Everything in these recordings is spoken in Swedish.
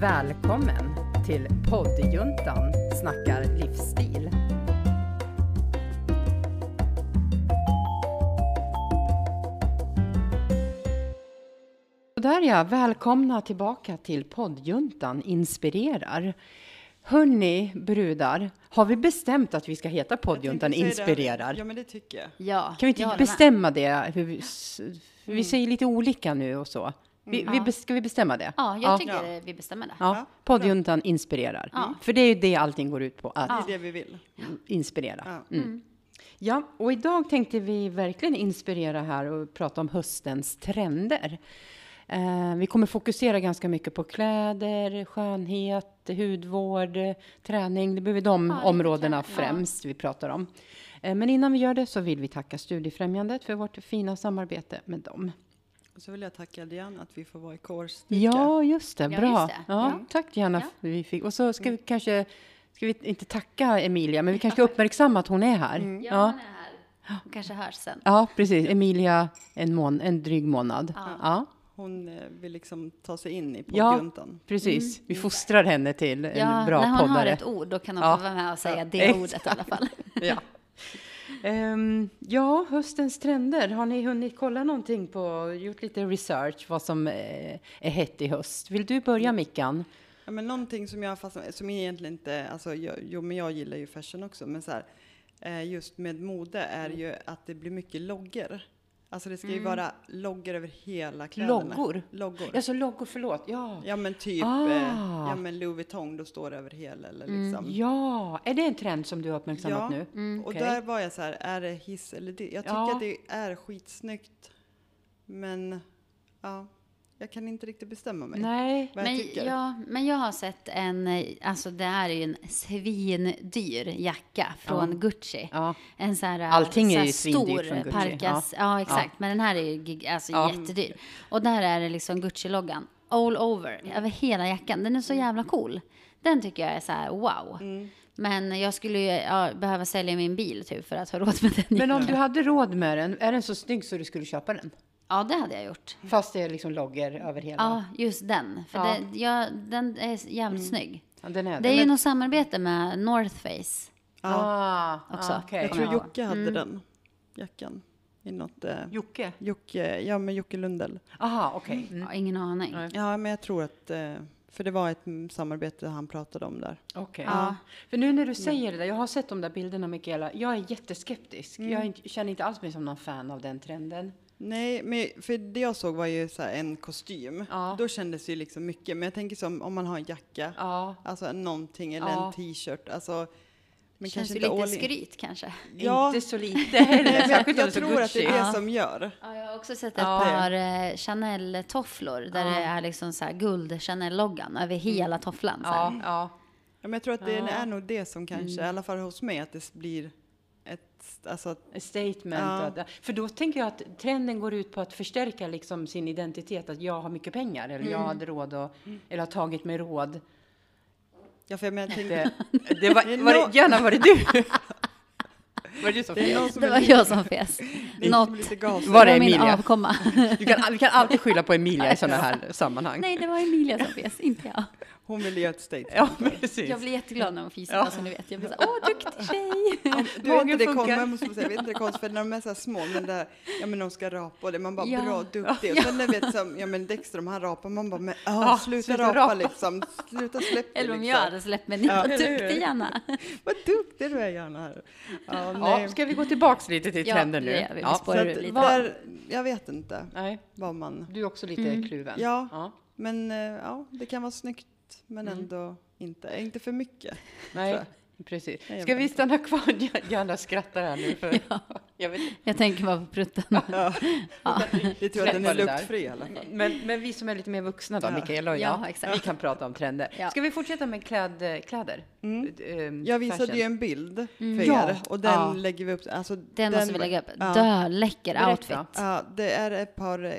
Välkommen till poddjuntan snackar livsstil. Där ja, välkomna tillbaka till poddjuntan inspirerar. Hörni brudar, har vi bestämt att vi ska heta poddjuntan inspirerar? Ja, men det tycker jag. Ja, Kan vi inte jag bestämma det? Hur vi, för vi säger lite olika nu och så. Vi, vi, Ja. bes- ska vi bestämma det? Ja, jag tycker vi bestämmer det. Ja, Ja, poddjuntan inspirerar. Ja. För det är ju det allting går ut på, att Det är det vi vill. inspirera. Ja. Mm. Ja, och idag tänkte vi verkligen inspirera här och prata om höstens trender. Eh, vi kommer fokusera ganska mycket på kläder, skönhet, hudvård, träning. Det blir de lite områdena träning, ja. främst vi pratar om. Eh, men innan vi gör det så vill vi tacka Studiefrämjandet för vårt fina samarbete med dem. Och så vill jag tacka Diane att vi får vara i kårstyrka. Ja, just det. Ja, Bra. just det. Ja, Ja. Tack Diana. Ja. för Vi fick. Och så ska vi kanske, ska vi inte tacka Emilia, men vi kanske ska uppmärksamma att hon är här. Ja, Ja. han är här. Och kanske hörs sen. Ja, precis. Emilia, en, mån, en dryg månad. Ja, Ja. Hon eh, vill liksom ta sig in i Ja. poddjuntan. precis. Vi fostrar henne till en Ja, bra när hon har poddare. ett ord, då kan hon Ja. få vara med och säga det Exakt. ordet i alla fall. Ja. Ehm, ja, höstens trender. Har ni hunnit kolla någonting på, gjort lite research, vad som eh, är hett i höst? Vill du börja Mickan? Ja, men någonting som jag fastnat som egentligen inte, alltså jag, jo men jag gillar ju fashion också, men så här, eh, just med mode är ju att det blir mycket loggor. Alltså det ska ju vara loggor över hela kläderna. Loggor? Loggor. Alltså loggor, förlåt. Ja. Ja men typ, Ah. eh, ja men Louis Vuitton, då står det över hela eller liksom. Ja, är det en trend som du har uppmärksammat Ja. nu? Och Okej. där var jag så här, är det hiss eller det? Jag tycker Ja. att det är skitsnyggt. Men ja, jag kan inte riktigt bestämma mig. Nej. Vad jag Men, tycker. ja, men jag har sett en, alltså det här är ju en svindyr jacka från Gucci. Ja. En så här, Allting är så här ju svindyrt från Gucci, Parkas, ja. exakt. Men den här är ju alltså Ja. jättedyr. Och där är det liksom Gucci-loggan all over, över hela jackan. Den är så jävla cool. Den tycker jag är så här wow. Mm. Men jag skulle ju ja, behöva sälja min bil typ för att ha råd med den. Men om du hade råd med den, är den så snygg så du skulle köpa den? Ja, det hade jag gjort. Fast det är liksom loggor över hela? Ja, just den. För Ja. Det, ja, den är jävligt snygg. Ja, den är Det är ju Men- något samarbete med North Face. Ah, också. ah, okej. Jag tror. Jocke hade Mm. den jackan. I något, eh, Jocke? Jocke, ja men Jocke Lundell. Aha, okej. Mm. Ja, ingen aning. Nej. Ja men jag tror att, eh, för det var ett mm, samarbete han pratade om där. Okej. Ja. För nu när du säger det där, jag har sett de där bilderna Mikaela, jag är jätteskeptisk. Mm. Jag känner inte alls mig som någon fan av den trenden. Nej, men för det jag såg var ju så här en kostym. Ja. Då kändes det ju liksom mycket. Men jag tänker som om man har en jacka, Ja. alltså någonting eller Ja. en t-shirt. Alltså, men Det känns kanske ju lite skryt kanske. Ja. Inte så lite heller, jag, jag tror att det är det Ja. som gör. Ja, jag har också sett ett Ja. par eh, Chanel-tofflor där Ja. det är liksom så här guld Chanel-loggan över hela tofflan. Så. Ja, ja. Ja, men jag tror att det Ja. är nog det som kanske, Mm. i alla fall hos mig, att det blir ett, alltså A statement. Ja. Att, för då tänker jag att trenden går ut på att förstärka liksom sin identitet, att jag har mycket pengar, eller jag hade råd, och, eller har tagit mig råd. Ja, för jag menar, tänkte, Det, det var, Det var det, Janna, var det du? Var det du som det som Det är var jag som fes. det är Något. Var det var min Emilia? avkomma. Du kan, vi kan alltid skylla på Emilia i sådana här sammanhang. Nej, det var Emilia som fes, inte jag. Hon ville göra ett statement. Ja, precis. Jag blir jätteglad när hon fiser, Ja. som ni vet. Jag blir så här, åh, duktig tjej! Du vet inte, det kommer, måste säga, jag vet inte det konstigt, för när de är så här små, men där, ja men de ska rapa och det, man bara Ja. bra, duktig. Och sen när vet som, ja men Dexter, om han rapar, man bara, men ah, Ja, sluta, sluta rapa, rapa. liksom, sluta släpp det Eller om liksom. jag hade släppt mig. Ja. Vad duktig, Janna! Vad duktig du är Johanna. Här. Ja, Ja, nej. ska vi gå tillbaks lite till Ja, trender nu? det gör vi. Vi Ja. så att, lite. där, jag vet inte Nej, vad man, du är också lite Mm. kluven. ja, Ja. men eh, ja, det kan vara snyggt, men Mm. ändå inte, inte för mycket. Nej, tror precis. Nej, jag Ska vi inte. stanna kvar? Janna skrattar här nu. För jag vet, Jag tänker bara på prutten. Ja. Det är tur att den är luktfri i alla fall. men, men vi som är lite mer vuxna då, Ja. Mikaela och jag, Ja, exakt. vi kan prata om trender. Ja. Ska vi fortsätta med kläd, kläder? Mm. Ehm, Jag visade fashion. ju en bild Mm. för Ja. er och den Ja. lägger vi upp. Alltså, Den, måste vi lägga upp. Ja. Döläcker Berätta. outfit. Ja, det är ett par eh,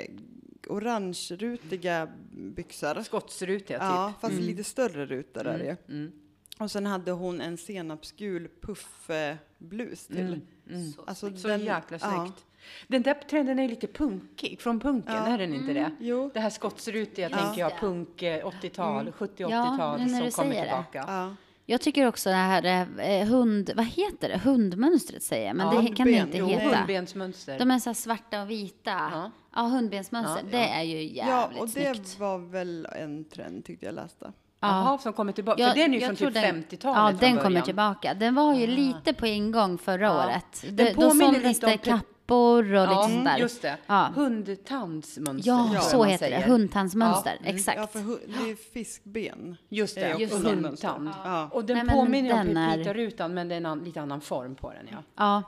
orange-rutiga byxor. Skottsrutiga typ. Ja, fast Mm. lite större rutor är det ju. Mm. Och sen hade hon en senapsgul puffblus till. Mm, mm. Så Alltså. Så den- jäkla ja. snyggt. Den där trenden är lite punkig, från punken, Ja. är den inte det? Jo. Det här skottsrutiga Ja. tänker jag, punk eh, 80-tal, Mm. 70-80-tal Ja, nu när som du kommer säger det. tillbaka. Ja. Jag tycker också det här eh, hund, vad heter det? Hundmönstret säger jag, men Ja, det kan det hundben. inte Jo, heta. Hundbensmönster. De är så här svarta och vita. Ja. Ja, hundbensmönster. Ja, Det ja. är ju ja, jävligt och det snyggt. var väl en trend tyckte jag läste. Jaha, som kommer tillbaka. Ja, För den är ju från typ den- 50-talet Ja, den kommer tillbaka. Den var ju lite på ingång förra Ja. året. Den Det, då påminner såldes lite om det kappor och lite Ja, sånt där. just det. Ja. Hundtandsmönster. Ja, så heter säger. det. Hundtandsmönster. Ja, mm. Exakt. Ja, för det är fiskben. Just det, Just och det. hundtand. Ja. Och den Nej, men påminner om den är- Pepita-rutan, men det är en an, lite annan form på den. Ja.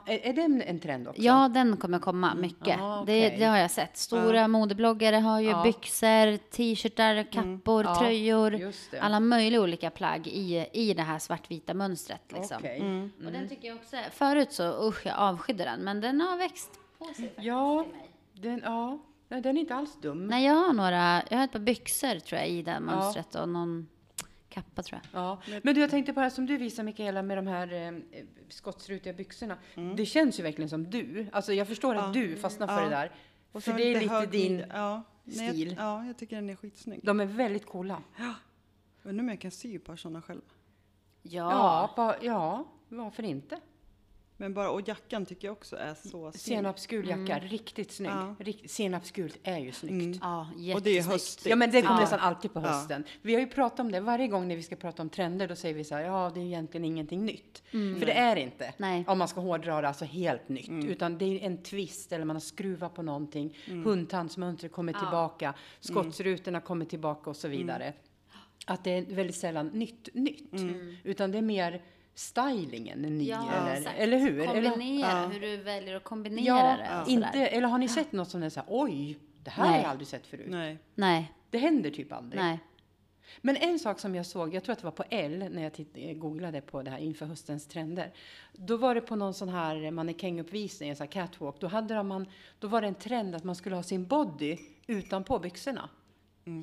Ja. Är, är den en trend också? Ja, den kommer komma mycket. Ah, det, okej. det har jag sett. Stora modebloggare har ju byxor, t-shirtar, kappor, Ja, tröjor. det. Alla möjliga olika plagg i, i det här svartvita mönstret. Liksom. Okej. Och den tycker jag också är, Förut så usch, jag avskydde den, men den har växt på sig faktiskt. Ja, till mig. den, ja. Nej, den är inte alls dum. Nej, jag har några, jag har ett par byxor tror jag i det här mönstret och någon kappa tror jag. Ja. Men du, jag tänkte på det här som du visar Mikaela med de här eh, skottsrutiga byxorna. Det känns ju verkligen som du. Alltså jag förstår att Ja. du fastnar för Ja. det där. Och för det är lite din ja, nej, jag- stil. Ja, jag tycker den är skitsnygg. De är väldigt coola. Undrar om jag kan sy ett par sådana själv. Ja. Ja, va, ja varför inte? Men bara, och jackan tycker jag också är så snygg. Senapsgul jacka, riktigt snygg. Ja. Rikt, senapsgult är ju snyggt. Ja, Och det är jättesnyggt. höstigt. Ja, men det kommer Ja. nästan alltid på Ja. hösten. Vi har ju pratat om det varje gång när vi ska prata om trender. Då säger vi så här, ja, det är egentligen ingenting nytt. För det är inte. Nej. Om man ska hårdra det, alltså helt nytt. Utan det är en twist eller man har skruvat på någonting. Hundtandsmönstret kommer tillbaka. Skottsrutorna kommer tillbaka och så vidare. Att det är väldigt sällan nytt, nytt. Utan det är mer stylingen ny. Ja, eller, exakt. eller hur? Eller, Kombinera, hur du väljer att kombinera ja, det. och inte, eller har ni sett något som är så här, oj, det här har Nej. jag aldrig sett förut. Nej. Nej, Det händer typ aldrig. nej. Men en sak som jag såg, jag tror att det var på L när jag titt- eh, googlade på det här inför höstens trender. Då var det på någon sån här mannekänguppvisning, en sån här catwalk. Då, hade de man, då var det en trend att man skulle ha sin body utanpå byxorna.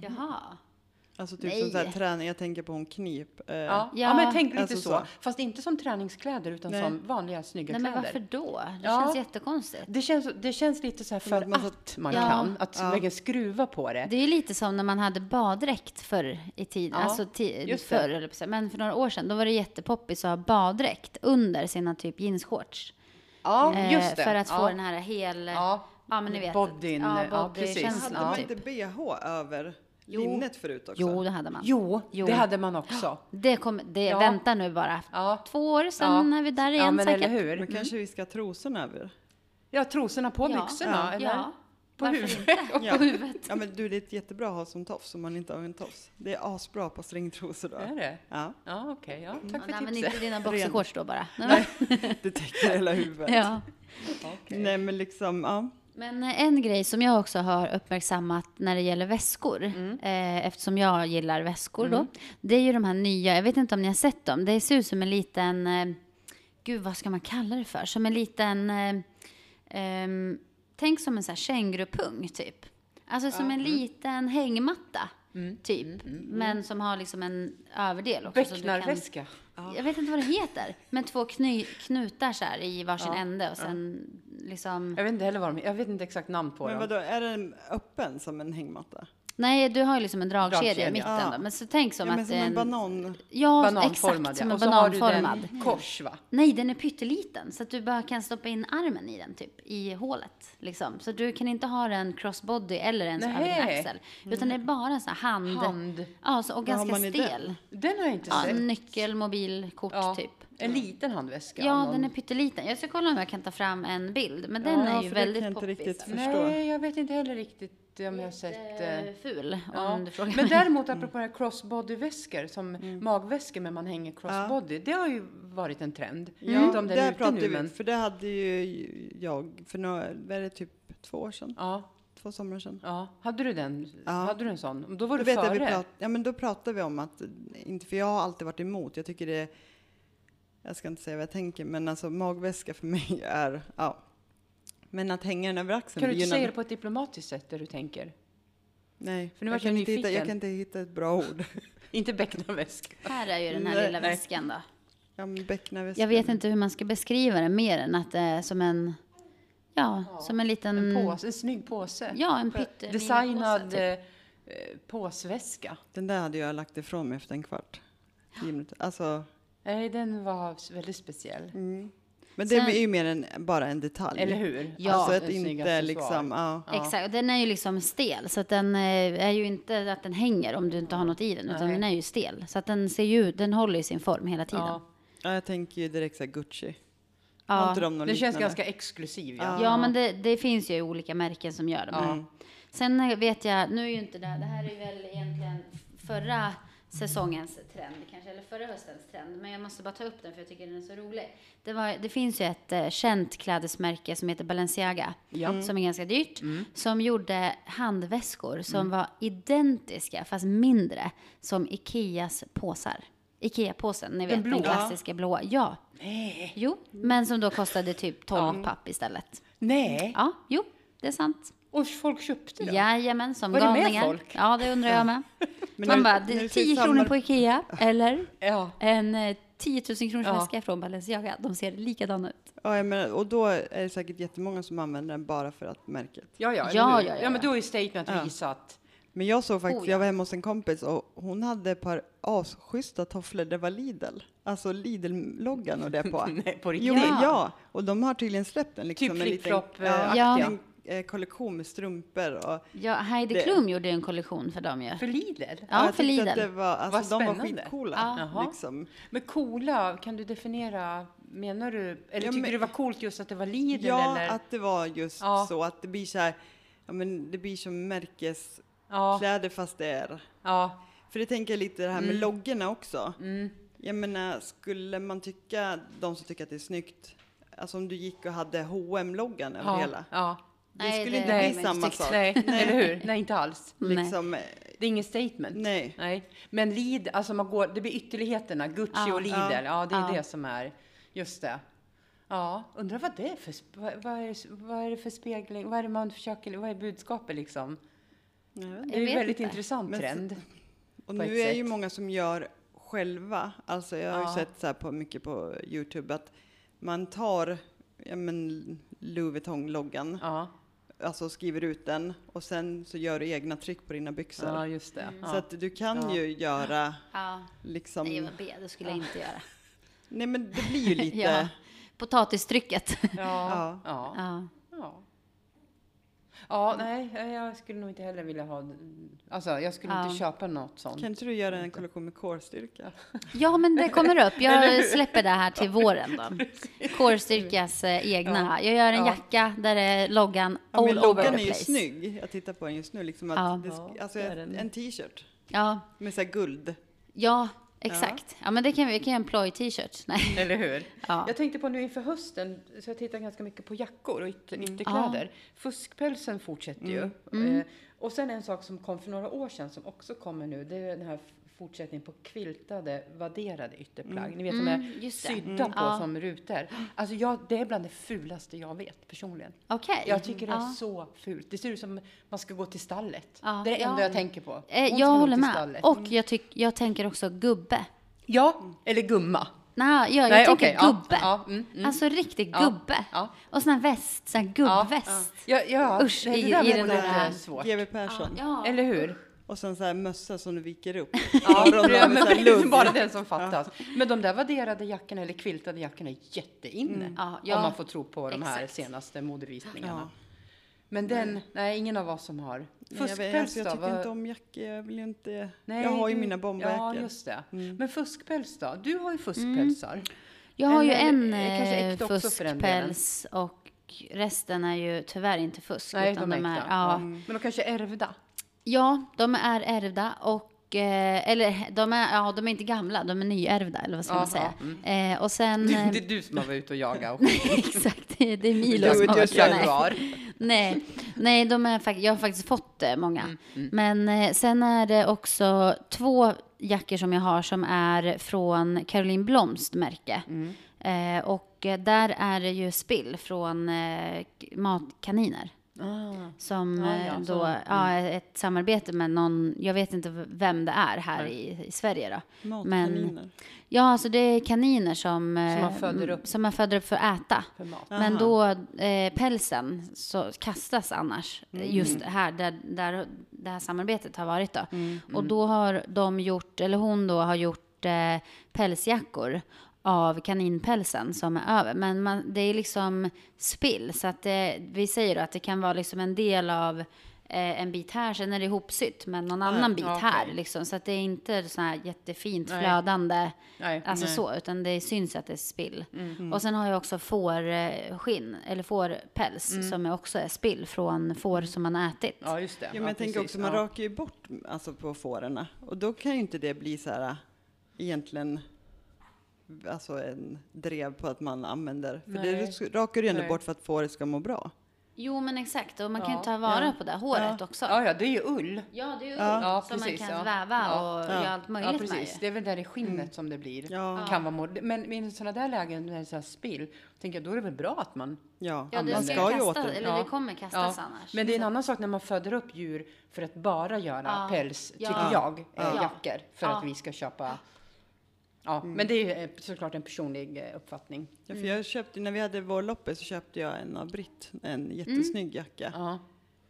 Jaha. Alltså typ Nej. som så här träning, jag tänker på hon knip. Eh, Ja, ja. Ja. men tänk lite Alltså så. så. Fast inte som träningskläder utan Nej. som vanliga snygga Nej, men kläder. varför då? Det Ja. känns jättekonstigt. Det känns, det känns lite så här för att man att man Ja. kan. Att verkligen skruva på det. Det är ju lite som när man hade baddräkt förr i tiden. Ja, alltså förr, eller men för några år sedan, då var det jättepoppis att ha baddräkt under sina typ jeansshorts. Ja, Eh, just det. För att ja. få den här hel... Ja. ja men ni vet. Bodyn, ja, ja, body precis. känslan, Hade man typ. inte bh över Jo. linnet förut också? Jo, det hade man. Jo, Jo. det hade man också. Det kom, det, Ja. vänta nu bara. Ja. Två år, sen Ja. är vi där Ja, igen men säkert. eller hur? Men kanske vi ska ha trosorna över? Ja, trosorna på Ja. byxorna, Ja. eller? Ja, På varför huvudet. Ja. På huvudet. Ja men du, det är jättebra att ha som tofs om man inte har en tofs. Det är asbra på stringtrosor då. Är det? Ja, Ja, okej. Ja, tack Ja, för nej, men tipset. inte dina boxershorts då bara. det täcker hela huvudet. ja. Nej men liksom, ja. Men eh, en grej som jag också har uppmärksammat när det gäller väskor, Mm. eh, eftersom jag gillar väskor då, det är ju de här nya, jag vet inte om ni har sett dem, det ser ut som en liten, eh, gud vad ska man kalla det för, som en liten, eh, ehm, tänk som en sån här kängurupung typ. Alltså som Mm. en liten hängmatta, typ, men som har liksom en överdel också. Becknarväska. Jag vet inte vad det heter, men två kny, knutar så här i varsin ände och sen liksom... Jag vet inte heller vad de Jag vet inte exakt namn på Men dem. vadå, är den öppen som en hängmatta? Nej, du har ju liksom en dragkedja, Dragkedja. i mitten Ja. då. Men så tänk som ja, men att som en banan. Ja, Bananformad, exakt. Som ja. en Och så har du bananformad. den kors, va? Nej, den är pytteliten. Så att du bara kan stoppa in armen i den, typ. I hålet. Liksom. Så du kan inte ha den crossbody eller ens över din axel. Utan det är bara en sån här hand. Hand. Ja, så, och ganska i den? stel. Den har jag inte Ja, sett. nyckel, mobil, kort Ja, typ. En liten handväska. Ja, Någon- den är pytteliten. Jag ska kolla om jag kan ta fram en bild. Men den Ja, är ju väldigt jag poppis. riktigt förstå. Nej, jag vet inte heller riktigt om jag har sett... eh, Eh, Ful, Ja. om du frågar Men mig. däremot apropå det här crossbody-väskor, som Mm. magväskor men man hänger crossbody, det har ju varit en trend. Jag vet Ja, inte om den är ute nu, vi, men... för det hade ju jag för några, vad är det, typ två år sedan? Ja, Två somrar sedan. ja. Hade du den? Ja. Hade du en sån? Då var Då du vet jag, före. vi prat, ja, men då pratade vi om att, inte för jag har alltid varit emot, jag tycker det jag ska inte säga vad jag tänker, men alltså magväska för mig är, ja. Men att hänga den över axeln Kan du inte säga det på ett diplomatiskt sätt, där du tänker? Nej, För nu jag, kan inte hitta, jag kan inte hitta ett bra ord. Inte becknarväska. Här är ju den här Nej, lilla nej. väskan då. Ja, men becknarväskan. Jag vet inte hur man ska beskriva den mer än att det är som en, ja, som en liten... En påse, en snygg påse. Ja, en pytte- Designad minipåse, typ. eh, eh, påsväska. Den där hade jag lagt ifrån mig efter en kvart. Alltså, Nej, den var väldigt speciell. men det Sen- är ju mer än bara en detalj. Eller hur? Ja. Alltså att inte liksom, ja. Exakt, och den är ju liksom stel, så att den eh, är ju inte att den hänger om du inte har något i den, utan Nej. den är ju stel. Så att den ser ju ut, den håller ju sin form hela tiden. Ja, ja. Jag tänker ju direkt såhär Gucci. Ja. Har inte de någon känns liknande? ganska exklusiv. Ja. Ja, men det, det finns ju olika märken som gör dem. Ja. Sen eh, vet jag, nu är ju inte det, det här är ju väl egentligen förra säsongens trend kanske, eller förra höstens trend, men jag måste bara ta upp den för jag tycker den är så rolig. Det, var, det finns ju ett eh, känt klädesmärke som heter Balenciaga, Ja. som är ganska dyrt, som gjorde handväskor som var identiska, fast mindre, som Ikeas påsar. Ikea-påsen, ni vet den, blåa? klassiska blåa. Ja. Nej. Jo, men som då kostade typ 12 papp istället. Nej. Ja, jo, det är sant. Och folk köpte den. Jajamän, som Var det med galningar. folk? Ja, det undrar jag med. Men Man när- bara, det är du ser 10 samma- kronor på Ikea eller Ja. en eh, 10 000 kronors Ja. väska från Balenciaga. De ser likadana ut. Ja, menar, och då är det säkert jättemånga som använder den bara för att märket. Ja, ja, Ja, ja, ja, ja, men då är statement Ja. visat. Men jag såg faktiskt, Oh, ja. jag var hemma hos en kompis och hon hade ett par asschyssta tofflor. Det var Lidl. Alltså Lidl-loggan och det på. Nej, på riktigt. Jo, Ja. ja. Och de har tydligen släppt den. Liksom, Typ en flip-flop-aktiga. Ja. Eh, kollektion med strumpor och... Ja, Heidi Det- Klum gjorde ju en kollektion för dem ju. För Lidl? Ja, jag för Lidl. Att det var, alltså, Vad de var spännande. skitcoola. Ja. Liksom. Men coola, kan du definiera, menar du, eller Ja, tycker men- du det var coolt just att det var Lidl Ja, eller? att det var just Ja. så att det blir så här, ja men det blir som Ja, märkeskläder fast det är... ja, För det tänker jag lite det här med Mm. loggorna också. mm, Jag menar, skulle man tycka, de som tycker att det är snyggt, alltså om du gick och hade hm loggan över ja, hela. ja. Det Nej, skulle det- inte nej, bli samma sak. Nej, eller hur? Nej, inte alls. Nej. Liksom, eh, Det är ingen statement. nej. Nej. Men Lidl, alltså man går, det blir ytterligheterna, Gucci Ja. och Lidl, Ja. ja, det är Ja. det som är, just det. Ja, undrar vad det är för, vad, vad, är, vad är det för spegling, vad är det man försöker, vad är budskapet liksom? Det är en väldigt inte. intressant Men trend. Och nu är ju sätt. många som gör själva, alltså jag har Ja. ju sett så här på mycket på Youtube att man tar ja, men Louis Vuitton-loggan, Ja, alltså skriver ut den och sen så gör du egna tryck på dina byxor. ja just det. Ja. Så att du kan Ja. ju göra Ja, liksom, nej, vad B, det skulle jag inte göra. nej men det blir ju lite, Ja. Potatistrycket. ja, Ja. ja. Ja. Nej, jag skulle nog inte heller vilja ha, alltså jag skulle Ja. inte köpa något sånt. kan inte du göra en kollektion med core-styrka? ja, men det kommer upp. Jag släpper det här till våren då. Core-styrkas eh, egna. Jag gör en Ja. jacka där är loggan Ja, men all over loggan the är ju place. snygg, jag tittar på den just nu, liksom att Ja. det, alltså det en t-shirt Ja, med så här guld. ja, exakt. Ja, men det kan vi, kan göra en ploj t-shirt. Nej. Eller hur? Ja. Jag tänkte på nu inför hösten, så jag tittar ganska mycket på jackor och ytter, Mm. ytterkläder. Fuskpälsen fortsätter ju. Mm. Eh, och sen en sak som kom för några år sedan som också kommer nu, det är den här fortsättningen på quiltade, vadderade ytterplagg. Ni vet de Mm, är sydda Mm. på Ja. som rutor. Alltså jag, det är bland det fulaste jag vet personligen. Okej. Jag tycker det är Ja. så fult. Det ser ut som man ska gå till stallet. Ja, Det är det enda ja. jag tänker på. Eh, Hon jag håller med. stallet. Och jag, tyck, jag tänker också gubbe. Ja, eller gumma. Nej, jag, jag Nej, tänker ja, gubbe. ja, mm, mm. Alltså riktig Ja, gubbe. ja. Och sån här väst, sån här gubbväst. Ja, ja. Usch, det, i- det där i var den där- svårt. GW Persson. Ja. Eller hur? Och sen så här mössa som du viker upp. Ja, ludd. bara den som fattas. Men de där vadderade jackorna eller quiltade jackorna är jätteinne. Ja, ja. Om man får tro på de här Exakt. senaste modevisningarna. Ja. Men den, nej, ingen av oss som har. Fuskpäls alltså, jag då? tycker Vad- inte om jackor, jag vill ju inte... Nej, jag har ju du- mina bomberjackor. Ja, just det. Mm. Men fuskpäls då? Du har ju fuskpälsar. Jag har ju Eller, en eh, äkta fuskpäls och resten är ju tyvärr inte fusk. Nej, utan de är de är, äkta. ja. Men de kanske är ärvda. Ja, de är ärvda och eh, eller de är, ja, de är inte gamla, de är nyärvda eller vad ska Ja, man säga. mm. Eh, och sen... eh, Det är du som har varit ute och jagat. Exakt, det är Milo som har varit januar. Nej, nej de är jag har faktiskt fått eh, många. Mm, Men eh, sen är det också två jackor som jag har som är från Caroline Blomst märke. Eh, och där är det ju spill från matkaniner. Ah. Som Ja, eh, ja, då, så- mm. ja, ett samarbete med någon, jag vet inte vem det är här i, i Sverige då. Matkaniner. Ja, alltså det är kaniner som, eh, man föder upp. som man föder upp för att äta. För. Men då, eh, pälsen så kastas annars, Mm. just här där, där det här samarbetet har varit då. Mm, Och då har de gjort, eller hon då har gjort eh, pälsjackor av kaninpälsen som är över. Men man, det är liksom spill, så att det, vi säger då att det kan vara liksom en del av eh, en bit här, sen är det ihopsytt, men någon annan bit ja, här liksom. Så att det är inte så här jättefint Nej. flödande, Nej. alltså Nej. så, utan det syns att det är spill. Mm. Och sen har jag också fårskinn, eller fårpäls, som är också är spill från får som man har ätit. Ja, just det. Ja, men jag tänker också, man ja. rakar ju bort alltså, på fårorna. Och då kan ju inte det bli så här egentligen alltså en drev på att man använder. För Nej. det rakar du ju ändå Nej. bort för att fåret ska må bra. Jo, men exakt. Och man kan Ja, ju ta vara ja. på det håret också. Ja, ja, det är ju ull. Ja, det är ju Ja. Ja, som man precis, kan ja. väva Ja. och Ja. göra allt möjligt Ja, med. precis. ju. Det är väl där i skinnet som det blir. Ja. Kan vara men i sådana där lägen när det är spill, tänker jag, då är det väl bra att man Ja, Ja, det man ska, ju kasta, åter... eller Ja. det kommer kastas annars. Men det är en annan sak när man föder upp djur för att bara göra Ja. päls, Ja. tycker jag, Ja. eh, jackor. För Ja. att vi ska köpa. Ja, men det är eh, såklart en personlig eh, uppfattning. Ja, för jag köpte, när vi hade vår loppis så köpte jag en av Britt, en jättesnygg jacka. Ja.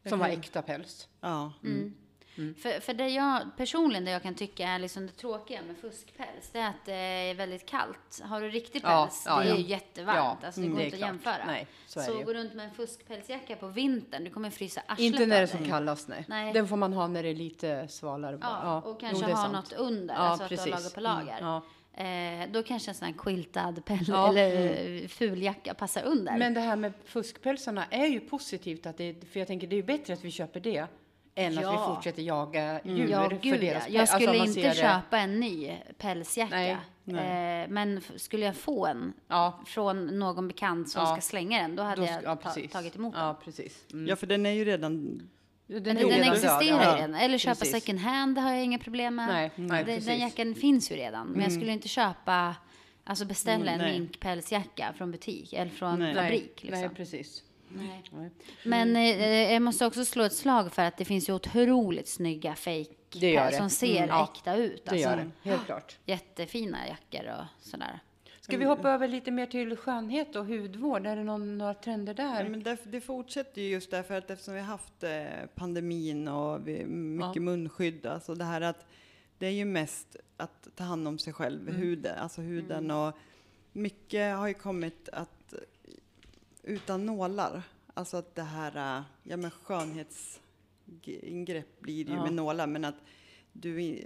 Som var äkta päls. Ja. Mm. För, för det jag personligen det jag kan tycka är liksom det tråkiga med fuskpäls, det är att det är väldigt kallt. Har du riktig Ja, päls, ja, det är ja. ju jättevarmt. Alltså, det mm, går inte att jämföra. Nej, så så gå runt med en fuskpälsjacka på vintern, du kommer frysa arslet Inte när det är som kallast, nej. Nej. Den får man ha när det är lite svalare. Ja, och kanske jo, ha sant. något under, Ja, alltså att precis. du har lager på lager. Mm, ja. Eh, då kanske en sån här quiltad päls Ja, Mm. eller eh, fuljacka passar under. Men det här med fuskpälsarna är ju positivt, att det, för jag tänker det är ju bättre att vi köper det än att Ja. vi fortsätter jaga djur ja, för gud deras ja. päls. Jag Alltså, skulle man inte köpa en ny pälsjacka. Nej, nej. Eh, men skulle jag få en Ja, från någon bekant som Ja. ska slänga den, då hade då, jag ja, ta, tagit emot den. Ja, precis. Mm. ja, för den är ju redan... Den, Den, existerar ja. ju redan. Eller köpa Precis. second hand, det har jag inga problem med. Nej, nej, den, den jackan finns ju redan. Men jag skulle inte köpa, alltså beställa en Mm, minkpälsjacka från butik eller från Nej. fabrik. Liksom. nej, precis. Nej. Men eh, jag måste också slå ett slag för att det finns ju otroligt snygga fake Det det. som ser Mm, ja. äkta ut. Det Alltså. gör det, helt klart. Jättefina jackor och sådär. Ska vi hoppa över lite mer till skönhet och hudvård? Är det någon, några trender där? Ja, men det, det fortsätter ju just därför att eftersom vi har haft eh, pandemin och vi, mycket Ja. munskydd, alltså det här att det är ju mest att ta hand om sig själv, Mm. huden, alltså huden och mycket har ju kommit att utan nålar, alltså att det här, ja men skönhetsingrepp blir ju Ja. med nålar, men att du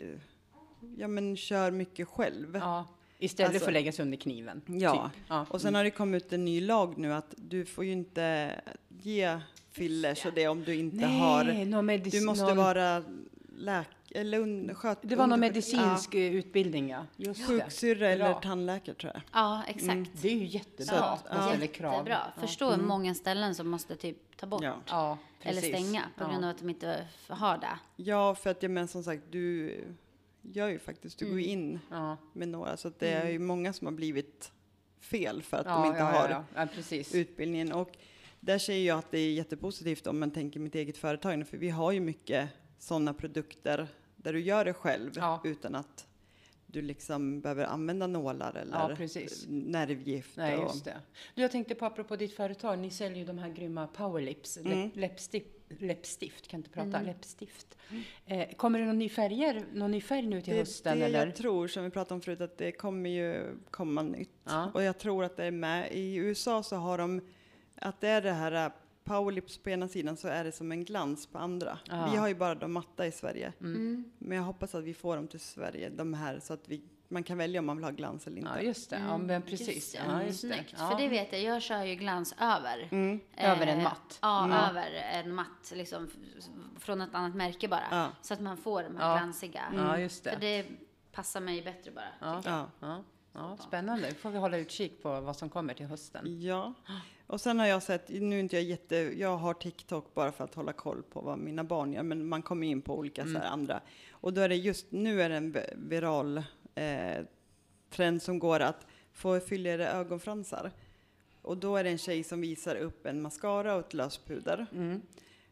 ja men kör mycket själv. Ja, istället Alltså- för att lägga sig under kniven. Ja. Typ. ja. Och sen har det kommit ut en ny lag nu att du får ju inte ge fillers och det om du inte har... Nej, någon medic- Du måste någon, vara läk... Eller un, sköt, Det var någon medicinsk eh, utbildning, ja. Ja, Just sjuksyrra eller tandläkare tror jag. Ja, exakt. Mm. Det är ju jättebra. Ja. krav. Jättebra. Förstå hur många ställen som måste typ ta bort. Ja. Ja, Eller stänga på grund ja. av att de inte har det. Ja, för att jag men som sagt, du gör ju faktiskt, du går ju in Ja, med några, så det är ju många som har blivit fel för att ja, de inte har utbildningen. Och där säger jag att det är jättepositivt om man tänker mitt eget företag, för vi har ju mycket sådana produkter där du gör det själv utan att du liksom behöver använda nålar eller Ja, nervgift. Nej, och, just det. Du, jag tänkte på apropå ditt företag, ni säljer ju de här grymma powerlips, Mm. läpp, läppstift, läppstift, kan inte prata, läppstift. Eh, kommer det någon ny färger, någon ny färg nu till det hösten det eller? jag tror, som vi pratade om förut, att det kommer ju komma nytt. Ja. Och jag tror att det är med. I USA så har de, att det är det här powerlips på ena sidan så är det som en glans på andra. Ja. Vi har ju bara de matta i Sverige. Mm. Men jag hoppas att vi får dem till Sverige, de här, så att vi, man kan välja om man vill ha glans eller inte. Ja, just det. Ja, men precis. Just det, Ja, just det. snyggt. Ja. För det vet jag, jag kör ju glans över. Mm. Över en Eh, matt. Ja, Mm. över en matt, liksom från ett annat märke bara. Ja. Så att man får de här Ja. glansiga. Ja, just För det. det passar mig bättre bara. Ja. Ja. Ja. Ja, spännande. Då får vi hålla utkik på vad som kommer till hösten. Ja, och sen har jag sett, nu inte jag jätte, jag har TikTok bara för att hålla koll på vad mina barn gör, men man kommer in på olika så här andra. Och då är det just nu är det en vi- viral eh, trend som går att få fylligare ögonfransar. Och då är det en tjej som visar upp en mascara och ett löspuder. Mm.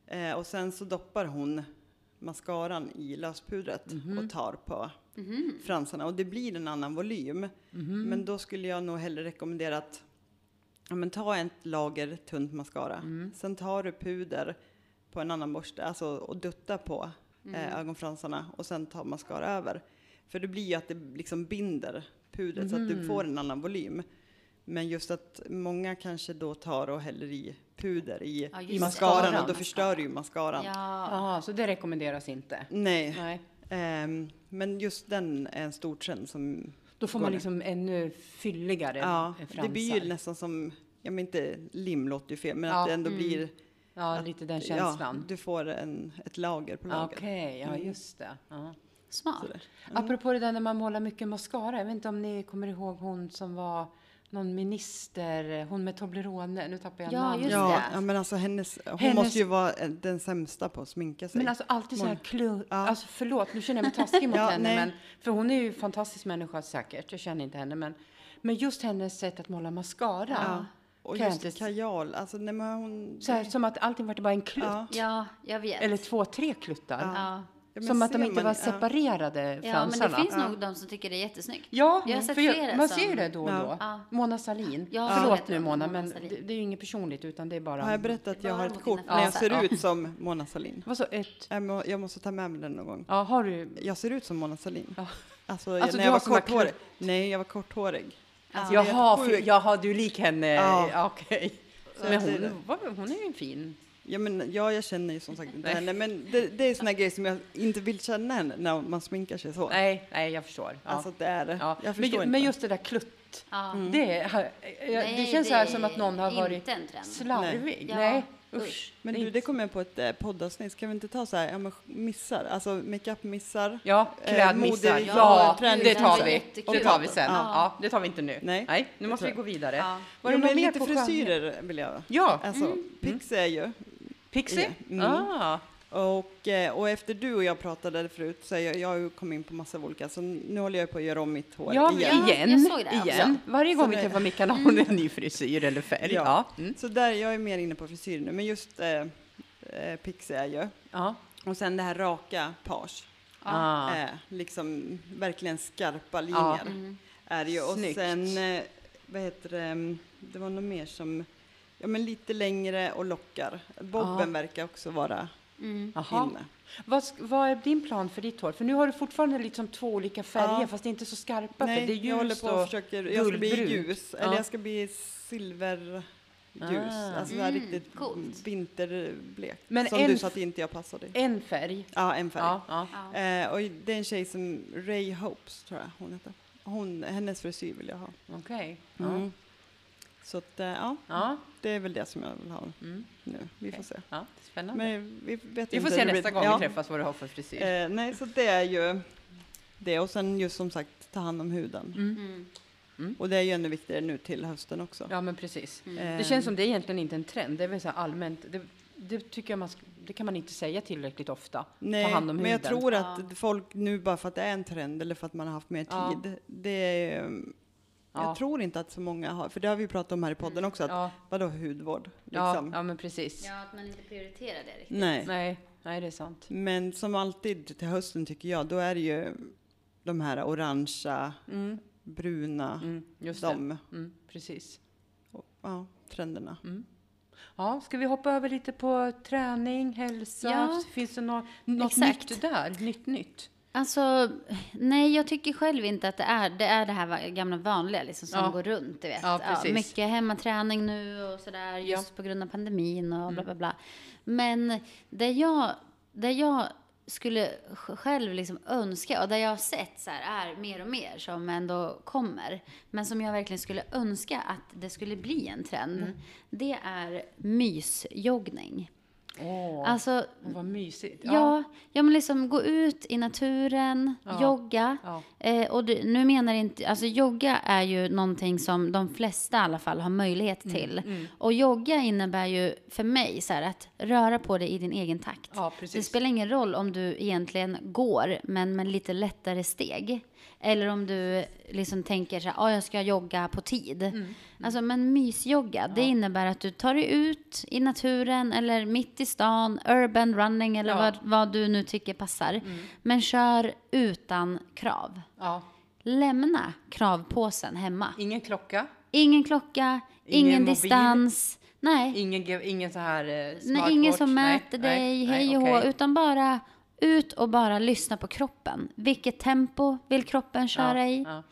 Eh, och sen så doppar hon mascaran i löspudret Mhm. och tar på fransarna. Och det blir en annan volym. Mhm. Men då skulle jag nog hellre rekommendera att ja, men ta ett lager tunt mascara. Mm. Sen tar du puder på en annan borste alltså, och dutta på eh, ögonfransarna och sen ta mascara över. För det blir ju att det liksom binder pudret så att du får en annan volym. Men just att många kanske då tar och häller i puder i, Ja, i mascaran och då förstör du ju mascaran. Ja, Jaha, så det rekommenderas inte? Nej, Nej. ehm, men just den är en stor trend som... Då får man liksom ännu fylligare Ja, fransar. det blir ju nästan som, ja men inte lim låter ju fel, men Ja. att det ändå Mm. blir... Ja, lite den Ja, känslan. du får en, ett lager på lager. Okej, ja Mm. just det. Ja. smart. Sådär. Apropå det där när man målar mycket mascara. Jag vet inte om ni kommer ihåg hon som var någon minister, hon med Toblerone. Nu tappar jag Ja, namnet. just Ja, det. ja, men alltså hennes, hon Hennes- måste ju vara eh, den sämsta på att sminka sig. Men alltså alltid så här Mål. klu... Ja. Alltså förlåt, nu känner jag mig taskig mot Ja, henne. nej. Men, för hon är ju en fantastisk människa säkert. Jag känner inte henne. Men, men just hennes sätt att måla mascara. ja. Och kan just inte- kajal, alltså nej, men hon... Så här, som att allting var bara en klutt. ja. Ja, jag vet. Eller två, tre kluttar. Ja. Som att de inte man- var ja. separerade, ja, men fransarna. det finns Ja. nog de som tycker det är jättesnyggt. Ja, Jag har sett jag, flera man som- ser ju det då och då. Ja. Mona Sahlin. Ja, Förlåt nu Mona, Mona men det, det är ju inget personligt utan det är bara... Har jag berättat att jag har ett kort när jag ser Ja. ut som Mona Sahlin? Vad så, ett... Jag må- Jag måste ta med mig den någon gång. Ja, har du... Jag ser ut som Mona Sahlin. Ja. Alltså, Alltså, när jag var korthårig. Nej, jag var korthårig. Alltså, Jaha, för, jaha, du är lik henne. Ja. Okej. Så Men hon, hon är ju en fin. Ja, men, ja, jag känner ju som sagt inte Nej. henne, men det, det är såna grejer som jag inte vill känna henne när man sminkar sig så. Nej, nej, jag förstår. Ja. Alltså det är det. ja. Jag men, förstår ju- inte. men just det där klutt, Ja. det, har- jag- det känns så här som att någon har är varit inte en trend. slarvig. Ja, Nej, usch. usch. Men Det är du, det kommer jag på ett eh, poddavsnitt. Ska vi inte ta så här, ja, men missar, alltså makeup-missar? Ja, eh, klädmissar. mode- ja, ja, det tar vi. jättekul. Det tar vi sen. Ja. Ja, det tar vi inte nu. Nej, nu det måste vi gå vidare. Ja. Var jo, det något men mer lite på frisyrer vill jag. Ja, Alltså, Pix är ju. Pixie? Mm. Ah, Och, eh, och efter du och jag pratade förut så jag, jag har ju kommit in på massa olika, så nu håller jag på att göra om mitt hår ja, igen. Ja, igen. jag såg det också. igen. Varje gång Så vi det- träffar Mickan har hon en ny frisyr eller färg. Ja. Ja. Mm. Så där, jag är mer inne på frisyr nu, men just eh, eh, Pix är ju. Ja. Och sen det här raka page. Ah. Eh, liksom verkligen skarpa Ja. linjer Mm. är det ju. Och Snyggt. sen, eh, vad heter det, mm, det var något mer som, ja men lite längre och lockar. Bobben verkar också vara Mm. Inne. Vad, vad är din plan för ditt hår? För nu har du fortfarande liksom två olika färger Ja. fast inte så skarpa. Nej, för det är jag håller på och och försöker, jag ska bli ljus, Ja. eller jag ska bli silverljus. Ah. Alltså Mm, riktigt coolt. vinterblek. Men som en du sa att inte jag passade i. en färg. Ja, en färg. Ja, ja. Ja. Eh, och det är en tjej som Ray Hopes, tror jag hon heter. Hon, hennes frisyr vill jag ha. Okej. Mm. Ja. Så att, eh, ja, Ja. det är väl det som jag vill ha Mm. nu. Vi får se. ja, spännande. Men vi vet vi inte får se nästa gång ja. vi träffas vad du har för frisyr. Eh, nej, så det är ju det. Och sen just som sagt, ta hand om huden. Mm. Mm. Och det är ju ännu viktigare nu till hösten också. Ja, men precis. Mm. Det känns som det är egentligen inte en trend. Det är väl så här allmänt. Det, det tycker jag man det kan man inte säga tillräckligt ofta. Nej, ta hand om men jag huden. tror att Ja. folk nu bara för att det är en trend eller för att man har haft mer Ja. tid. Det är, Ja. Jag tror inte att så många har, för det har vi pratat om här i podden också, att Ja, vadå hudvård? ja, Liksom. ja, men precis. Ja, att man inte prioriterar det riktigt. Nej. Nej, nej, det är sant. Men som alltid till hösten tycker jag, då är det ju de här orangea, Mm, bruna, mm, just det. de Mm, precis. ja, trenderna. Mm. Ja, ska vi hoppa över lite på träning, hälsa? Ja. Finns det nå- något Exakt. nytt där? Nytt, nytt? Alltså, nej, jag tycker själv inte att det är det, är det här gamla vanliga liksom, som Ja. går runt. Du vet. Ja, precis. mycket hemmaträning nu och sådär, just på grund av pandemin och bla bla bla. Men det jag, det jag skulle sj- själv liksom önska och det jag har sett så här, är mer och mer som ändå kommer, men som jag verkligen skulle önska att det skulle bli en trend, det är mysjoggning. Åh, Alltså, vad mysigt. ja, ja, men liksom gå ut i naturen, Ja. jogga. Ja. Eh, och du, nu menar inte, alltså jogga är ju någonting som de flesta i alla fall har möjlighet Mm, till. Och jogga innebär ju för mig så här att röra på dig i din egen takt. Ja, det spelar ingen roll om du egentligen går, men med lite lättare steg. Eller om du liksom tänker så här, ah, jag ska jogga på tid. Mm, Alltså, men mysjogga, det innebär att du tar dig ut i naturen eller mitt i stan, urban running eller Ja. vad, vad du nu tycker passar. Men kör utan krav. Ja. Lämna kravpåsen hemma. Ingen klocka, Ingen klocka, Ingen ingen, distans. Nej, ingen, ge- ingen så här eh, nej smartwatch. ingen som mäter nej, dig, nej, hej och hå, okej. utan bara ut och bara lyssna på kroppen. Vilket tempo vill kroppen köra i? Ja,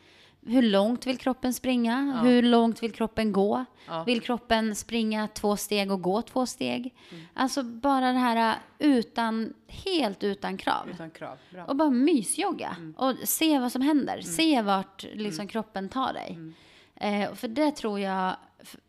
Hur långt vill kroppen springa? Hur långt vill kroppen gå? Ja. Vill kroppen springa två steg och gå två steg? Mm. Alltså bara det här utan, helt utan krav. utan krav. Och bara mysjogga. Mm. Och se vad som händer. Se vart liksom kroppen tar dig. Mm. Eh, för det tror jag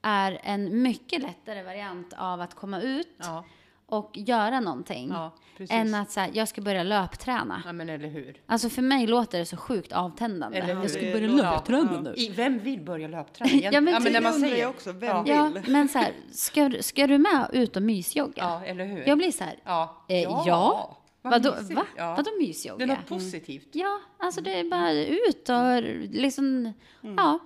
är en mycket lättare variant av att komma ut Ja, och göra någonting. ja, än att säga, jag ska börja löpträna. Ja, men eller hur. Alltså för mig låter det så sjukt avtändande. Eller hur? Jag ska börja löpträna ja. nu. I, vem vill börja löpträna? Ja, men ja, men när man säger... jag också, vem ja. vill? Ja, men så här, ska, du- ska du med ut och mysjogga? ja, eller hur? Jag blir så här, Ja. eh, ja. Vad Vadå, va? Ja. Vadå Det är mysjogga? något positivt. Ja, alltså det är bara ut och liksom, ja.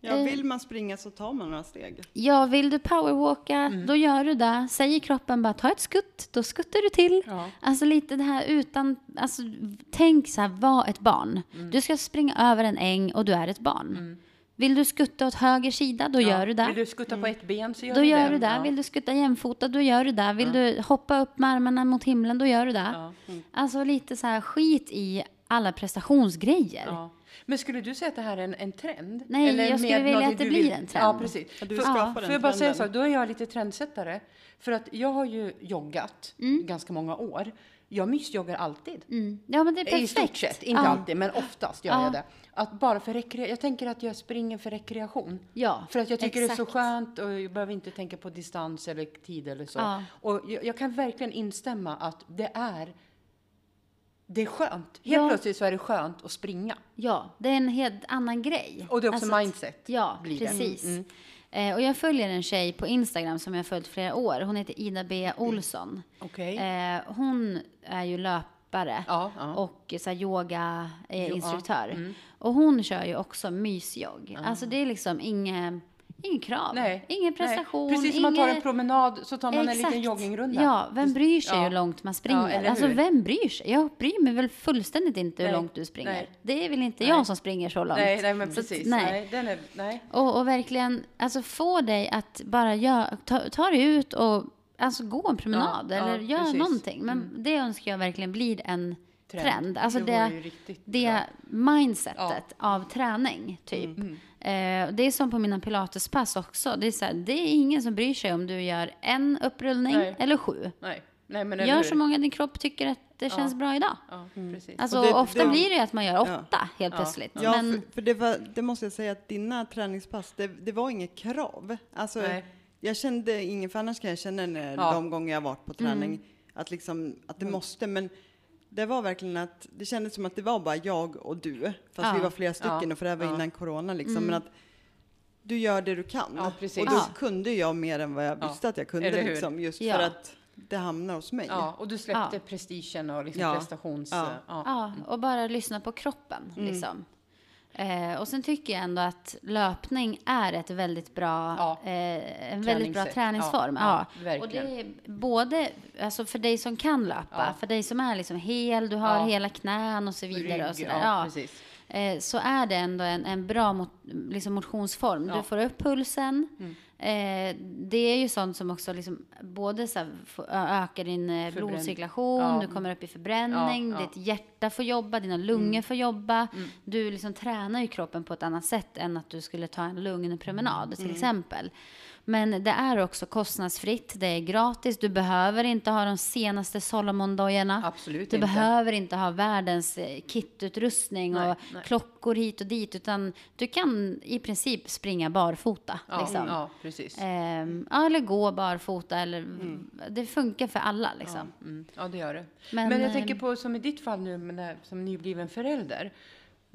Ja, vill man springa så tar man några steg. Ja, vill du powerwalka, Mm. då gör du det. Säger kroppen bara ta ett skutt, då skuttar du till. Ja. Alltså lite det här utan, alltså tänk så här, var ett barn. Mm. Du ska springa över en äng och du är ett barn. Vill du skutta åt höger sida, då gör du det. Vill du skutta på ett ben så gör Då du gör det. du det. Ja. Vill du skutta jämfota, då gör du det. Vill du hoppa upp med armarna mot himlen, då gör du det. Ja. Alltså lite så här skit i alla prestationsgrejer. Ja. Men skulle du säga att det här är en, en trend? Nej, jag skulle med vilja att det blir vill- en trend. Ja, precis. Ja, du För- skapar Får den jag bara säga så, trenden. då är jag lite trendsättare. För att jag har ju joggat Mm. ganska många år. Jag mysjoggar alltid. Mm. Ja, men det är perfekt. I stort sett, inte ja. alltid, men oftast gör Ja. jag det. Att bara för rekre- jag tänker att jag springer för rekreation. Ja, För att jag tycker det är exakt. så skönt och jag behöver inte tänka på distans eller tid eller så. Ja. Och jag, jag kan verkligen instämma att det är det är skönt. Helt Ja. plötsligt så är det skönt att springa. Ja, det är en helt annan grej. Och det är också Alltså mindset. Ja, precis. Mm, Eh, och jag följer en tjej på Instagram som jag har följt flera år. Hon heter Ida B. Olsson. Okej. Eh, hon är ju löpare Ja, ja. och så här, yoga eh, Jo, ja, mm. Och hon kör ju också mysjogg. Alltså det är liksom inget ingen krav, Nej. ingen prestation. Nej. Precis som man tar en promenad så tar man en Exakt. liten joggingrunda. Ja, vem bryr sig Ja. hur långt man springer? eller alltså hur? vem bryr sig? Jag bryr mig väl fullständigt inte hur Nej. långt du springer. Nej. Det är väl inte jag som springer så långt. Nej, nej men Så precis. nej. nej. den är, nej. Och, och verkligen alltså få dig att bara gör, ta, ta dig ut och alltså gå en promenad Ja, ja, eller gör precis. Mm. någonting. Men det önskar jag verkligen blir en trend. Alltså det, det, det mindsetet av träning, typ. Mm. Eh, det är som på mina pilatespass också. Det är, så här, det är ingen som bryr sig om du gör en upprullning Nej. eller sju. Nej, nej men Gör så många din kropp tycker att det känns bra idag. Ja, precis. Alltså det- ofta det- blir det att man gör åtta helt Ja. plötsligt. Ja, Men för, för det, var, det måste jag säga att dina träningspass, det, det var inget krav. Alltså, Nej. jag kände ingen, för annars kan jag känna när, Ja. de gånger jag varit på träning, Mm. att, liksom, att det måste, men det var verkligen att det kändes som att det var bara jag och du, fast Ja. vi var flera stycken, Ja. och för det här var Ja. innan corona liksom, Mm. men att du gör det du kan. Ja, precis. Och då Ja. kunde jag mer än vad jag Ja. visste att jag kunde, Eller hur? liksom, just Ja. för att det hamnar hos mig. Ja, och du släppte Ja. prestigen och liksom Ja. prestations... Ja. Ja. Ja, och bara lyssna på kroppen. Mm. Eh, och sen tycker jag ändå att löpning är ett väldigt bra, Ja. eh, en väldigt bra träningsform. Ja, Ja, och det är både alltså för dig som kan löpa, för dig som är liksom hel, du har hela knän och så vidare. Rygg, och sådär. ja, Ja, precis. Eh, så är det ändå en, en bra mot, liksom motionsform. Ja. Mm. Du får upp pulsen. Eh, det är ju sånt som också liksom både så här, ökar din eh, blodcirkulation, Ja. du kommer upp i förbränning, Ja, ja. ditt hjärta får jobba, dina lungor får jobba. Du liksom tränar ju kroppen på ett annat sätt än att du skulle ta en lugn promenad till exempel. Men det är också kostnadsfritt, det är gratis, du behöver inte ha de senaste Solomon-dojorna. Absolut Du inte. behöver inte ha världens eh, kitutrustning Nej, och nej. klockor hit och dit, utan du kan i princip springa barfota. Ja, liksom. ja, precis. Ehm, ja, eller gå barfota. Eller, Det funkar för alla liksom. Mm, ja, det gör det. Men, Men, jag eh, tänker på som i ditt fall nu när- som nybliven förälder.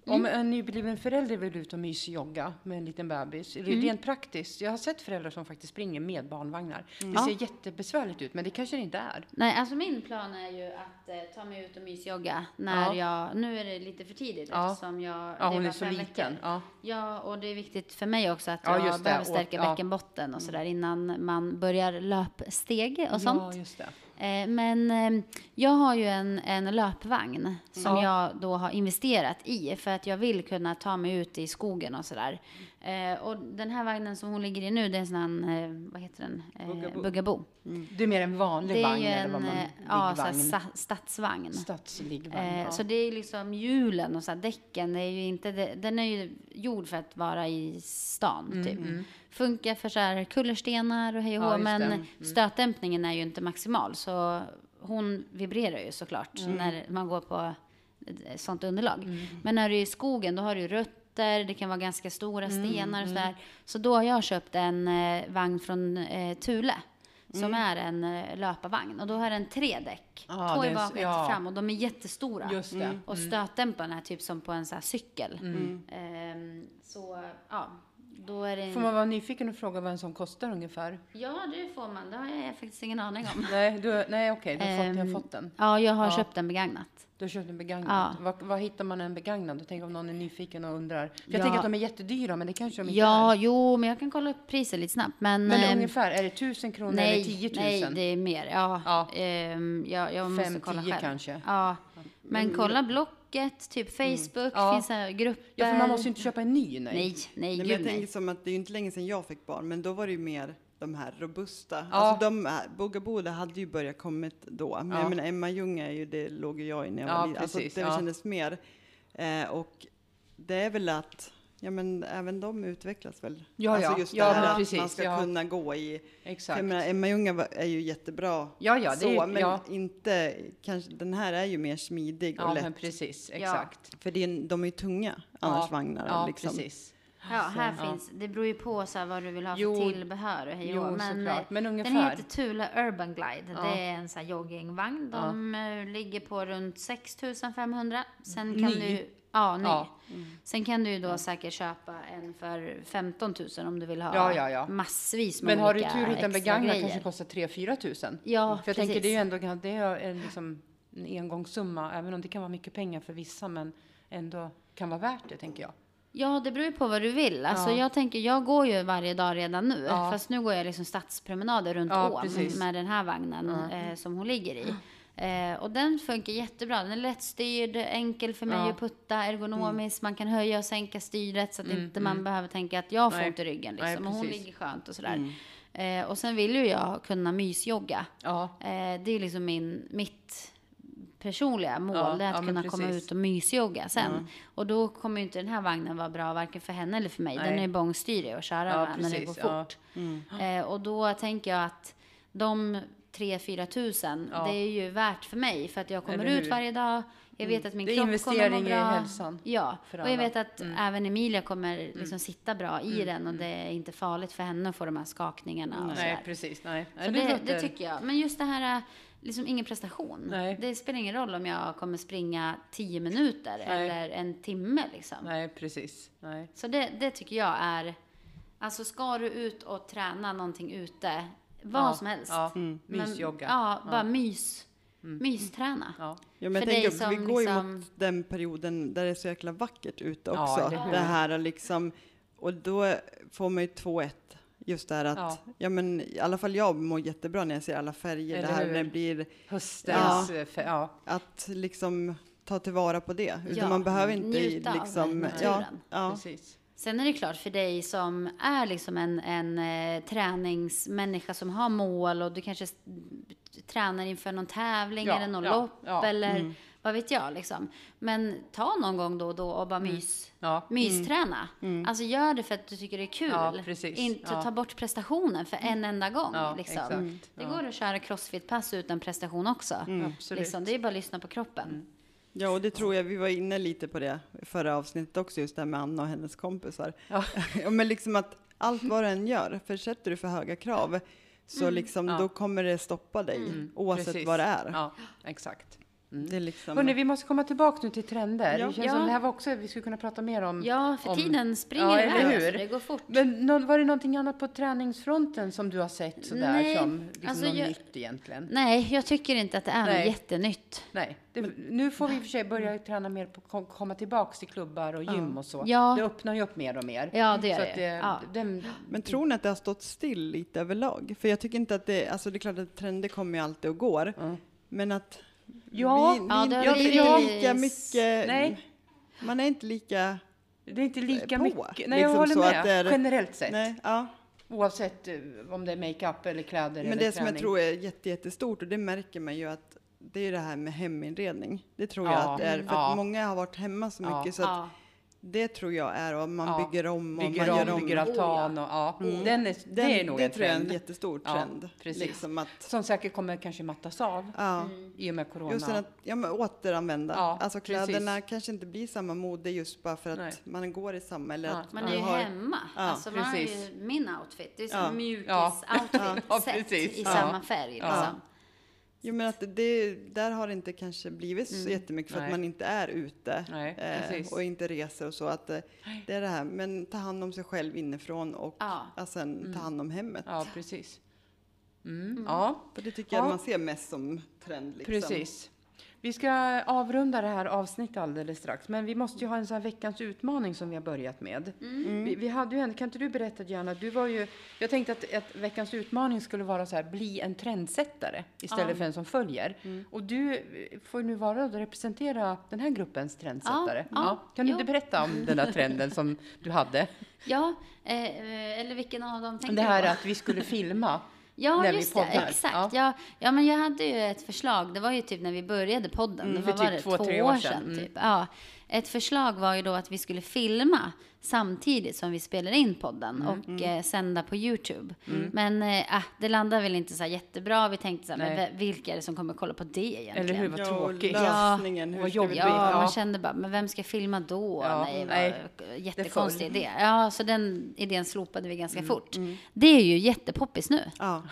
Mm. Om en nybliven förälder vill ut och mysjogga med en liten bebis, Mm. rent praktiskt. Jag har sett föräldrar som faktiskt springer med barnvagnar. Det Ja. ser jättebesvärligt ut, men det kanske det inte är. Nej, alltså min plan är ju att eh, ta mig ut och mysjogga när jag, nu är det lite för tidigt Ja. eftersom jag, Ja, det hon är så liten. Ja. Ja, och det är viktigt för mig också att Ja, jag behöver Och- stärka ja. bäckenbotten och sådär innan man börjar löpsteg och sånt. Ja. Eh, Men eh, jag har ju en, en löpvagn som Ja. jag då har investerat i för att jag vill kunna ta mig ut i skogen och sådär. Eh, och den här vagnen som hon ligger i nu, det är en sån här, eh, vad heter den? Eh, Bugaboo. Bugaboo. Det är mer en vanlig Det är vagn ju eller en vad man... eh, ja, så här, liggvagn. sta- stadsvagn. Stadsliggvagn. Eh, ja. Så det är liksom hjulen och så här, däcken, det är ju inte, det, den är ju gjord för att vara i stan Mm, typ. Funkar för så här kullerstenar och hej och Ja, hå, men. Mm. stötdämpningen är ju inte maximal så hon vibrerar ju såklart Mm. när man går på ett sånt underlag. Mm. Men när du är i skogen då har du ju rötter, det kan vara ganska stora Mm, stenar och sådär. Så då har jag köpt en eh, vagn från eh, Thule. Som Mm. är en eh, löparvagn och då har den tre däck. Ja, Två det i är bak så- och ett ja. fram och de är jättestora. Just det. Mm. Och stötdämparna är typ som på en sån här cykel. Ehm, så ja, då är det... Får man vara nyfiken och fråga vad en sån kostar ungefär? Ja, det får man. Det har jag faktiskt ingen aning om. Nej, du, nej okej, du har, fått, jag Ehm, har fått den. Ja, jag har köpt den begagnat. Du har köpt en begagnad. Ja. Var, var hittar man en begagnad? Jag tänker om någon är nyfiken och undrar. För jag Ja. tänker att de är jättedyra, men det kanske de inte Ja, är. jo, men jag kan kolla upp priset lite snabbt. Men, Men ehm, ungefär, är det tusen kronor nej, eller 10 000? nej, det är mer. Ja, Ja. Ehm, jag, jag måste Fem, kolla själv. kanske. Ja, men kolla Blocket, typ Facebook, Mm. Ja. finns det grupper. Ja, för man måste ju inte köpa en ny. Nej. Nej, nej, Nej, men gud jag nej. tänker som att det är ju inte länge sedan jag fick barn, men då var det ju mer de här robusta. Ja. Alltså de det hade ju börjat kommit då. Men Ja. jag menar, Emma Ljung är ju, det låg ju jag i när jag Ja, var liten. Alltså det ja. kändes mer. Eh, och det är väl att, ja men även de utvecklas väl. Ja, alltså ja. just Ja, det här att precis, man ska ja. kunna gå i, Exakt. jag menar, Emma Ljung är ju jättebra Ja, ja, så, är men ja. inte, kanske, den här är ju mer smidig och Ja, lätt. men precis. Exakt. För det är, de är ju tunga, annars vagnar. Ja, liksom. precis. Ja, här ja. finns, det beror ju på så vad du vill ha för Jo. tillbehör och hej Jo, men, såklart. eh, Men Den ungefär. heter Thule Urban Glide. Ja. Det är en sån joggingvagn. De eh, ligger på runt 6500. Sen kan Ny? du, ja, ny. Ja. Sen kan du ju då säkert köpa en för 15 000 om du vill ha Ja, ja, ja. massvis med Men har du tur att hitta en extra begagnad kanske kostar 3-4 tusen. Ja, För jag tänker det är ju ändå det är en, liksom, en engångssumma, även om det kan vara mycket pengar för vissa, men ändå kan vara värt det, tänker jag. Ja, det beror ju på vad du vill. Alltså, Ja. Jag tänker, jag går ju varje dag redan nu. Ja. Fast nu går jag liksom stadspromenader runt Ja, ån precis. med den här vagnen eh, som hon ligger i. Eh, och den funkar jättebra. Den är lättstyrd, enkel för mig Ja. att putta, ergonomisk. Man kan höja och sänka styret så att Mm, inte man behöver tänka att jag får Nej. ont i ryggen. Nej, Liksom. och hon ligger skönt och sådär. Eh, och sen vill ju jag kunna mysjogga. Ja, Eh, det är liksom min, mitt personliga mål, Ja, det är att ja, kunna komma precis. ut och mysjogga sen. Och då kommer ju inte den här vagnen vara bra varken för henne eller för mig. Den Nej. är ju bångstyrig att köra Ja, med när det går precis, fort. Eh, och då tänker jag att de 3-4 tusen, det är ju värt för mig för att jag kommer ut varje dag. Jag vet att min Det är kropp kommer må investering i bra. hälsan Ja, och jag vet att även Emilia kommer liksom sitta bra i den och det är inte farligt för henne att få de här skakningarna och nej, sådär. precis. Nej. Så Nej, det, låter- det tycker jag. Men just det här, liksom ingen prestation. Nej. Det spelar ingen roll om jag kommer springa 10 minuter Nej. eller en timme liksom. Nej, precis. Nej. Så det, det tycker jag är, alltså ska du ut och träna någonting ute, vad Ja, som helst. Ja, Men- mysjogga. Ja, bara mys, mysträna. Ja. Ja, men För jag tänker, vi går ju liksom- mot den perioden där det är så jäkla vackert ute Ja, också. eller hur? det här liksom, och då får man ju 2-1. Just det här att, Ja. ja. men i alla fall jag mår jättebra när jag ser alla färger. Eller det här hur? när det blir, Höstens... Ja. ja. att liksom ta tillvara på det. Utan Ja, man behöver inte njuta av liksom, ja, naturen. ja, precis. Sen är det klart för dig som är liksom en, en eh, träningsmänniska som har mål och du kanske tränar inför någon tävling Ja, eller någon ja, lopp ja. eller vad vet jag liksom. Men ta någon gång då och då och bara mys, Ja. mysträna. Alltså gör det för att du tycker det är kul. Ja. Inte Ja. ta bort prestationen för en enda gång. Ja, liksom. exakt. Det går att köra crossfit-pass utan prestation också. Absolut. Liksom, det är bara att lyssna på kroppen. Ja, och det tror jag, vi var inne lite på det i förra avsnittet också, just det här med Anna och hennes kompisar. Ja. men liksom att allt vad du än gör, för sätter du för höga krav, så liksom, Ja. då kommer det stoppa dig, Mm, oavsett precis. vad det är. Ja, exakt. Mm. Det är liksom, Hörrni, vi måste komma tillbaka nu till trender. Ja. Det känns Ja. som det här var också, vi skulle kunna prata mer om. Ja, för om- tiden springer Ja, eller alltså. hur? Det går fort. Men var det någonting annat på träningsfronten som du har sett sådär Nej, som liksom alltså något jag- nytt egentligen? Nej, jag tycker inte att det är Nej. något jättenytt. Nej, det, nu får vi i och för sig börja träna mer på kom, komma tillbaks till klubbar och gym och så. Ja. Det öppnar ju upp mer och mer. Ja, det gör så det. att det, Ja. den, Men tror ni att det har stått still lite överlag? För jag tycker inte att det, alltså det är klart att trender kommer ju alltid och går, Mm. men att Ja, vi, vi, ja, det har jag är blivit- inte lika mycket, Nej. man är inte lika, det är inte lika På, mycket. Nej, jag liksom håller så med. är- Generellt sett. nej, ja. Oavsett eh, om det är makeup eller kläder Men eller det som jag träning. tror är jätte, jättestort, och det märker man ju att det är det här med heminredning. Det tror jag Ja, att det är, för ja. att många har varit hemma så Ja. mycket så att Ja. Det tror jag är, och man Ja. bygger om och Bygger man gör om, om. bygger altan och ja. Den är, det Den- är nog det en tror jag är en jättestor Ja, trend. precis. Liksom att, Som säkert kommer kanske mattas av ja. i och med corona. Just att ja, men återanvända. Ja, alltså precis. kläderna kanske inte blir samma mode just bara för att Nej. man går i samma. Eller Ja. att Man du är ju har, hemma. Ja, alltså, man har ju precis. min outfit. Det är som Ja. en mjukis Ja. outfit Ja, sett precis. i Ja. samma färg. Ja. Liksom. Jo, men att det, där har det inte kanske blivit så jättemycket för Mm. Nej. att man inte är ute Nej, eh, precis. och inte reser och så. Att, eh, det är det här, men ta hand om sig själv inifrån och Ja. sen ta hand om hemmet. Ja, precis. Mm. Ja, För det tycker jag Ja. man ser mest som trend. Liksom. precis. Vi ska avrunda det här avsnittet alldeles strax, men vi måste ju ha en sån här veckans utmaning som vi har börjat med. Mm. Vi, vi hade ju en, kan inte du berätta Diana, du var ju, jag tänkte att, att veckans utmaning skulle vara så här, bli en trendsättare istället Ja. för en som följer. Mm. Och du får nu vara och representera den här gruppens trendsättare. Ja, ja, Kan du jo. inte berätta om den där trenden som du hade? Ja, eh, eh, eller vilken av dem tänker Det här du på? att vi skulle filma. Ja, när vi just det. Exakt. Ja. Ja. Ja. men jag hade ju ett förslag. Det var ju typ när vi började podden. Mm, det för var typ var det, två, tre år sedan. Mm. Typ. Ja. Ett förslag var ju då att vi skulle filma samtidigt som vi spelar in podden Mm, och eh, sända på Youtube. Men eh, ah, det landade väl inte så här jättebra. Vi tänkte så här, men Nej. vilka är det som kommer kolla på det egentligen? Eller hur? Vad Ja, tråkigt. lösningen, hur Vad jobbigt. Ja, Ja. man kände bara, men vem ska filma då? Ja, nej, nej. vad, jättekonstig idé. Ja, så den idén slopade vi Mm, ganska fort. Det är ju jättepoppis nu. Ja.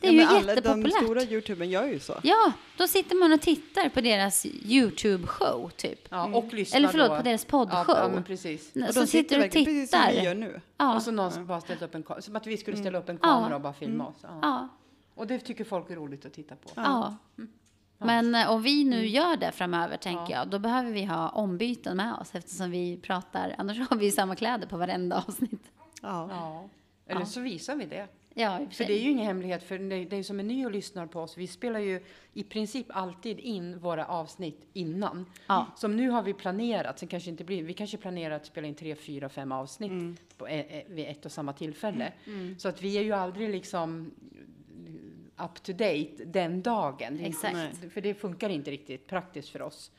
Det är ja, ju men alla, De jättepopulärt. stora youtubern gör ju så. Ja, då sitter man och tittar på deras YouTube-show, typ. Ja, och lyssna Eller förlåt, då. på deras poddshow. Ja, ja, men precis. Och så de sitter du och verkligen precis som vi tittar. gör nu. Ja, Och så någon som bara ställt upp en kamera, som att vi skulle ställa upp en Ja. kamera och bara filma oss. Ja. ja, Och det tycker folk är roligt att titta på. ja. Men eh, om vi nu gör det framöver, tänker jag, då behöver vi ha ombyten med oss eftersom vi pratar, annars har vi samma kläder på varenda avsnitt. Ja. Ja. Eller så visar vi det. Ja, för det är ju ingen hemlighet för dig som är ny och lyssnar på oss. Vi spelar ju i princip alltid in våra avsnitt innan. Ja. Som nu har vi planerat, sen kanske inte blir, vi kanske planerar att spela in tre, fyra, fem avsnitt på, eh, eh, vid ett och samma tillfälle. Så att vi är ju aldrig liksom up to date den dagen. Exakt. För det funkar inte riktigt praktiskt för oss.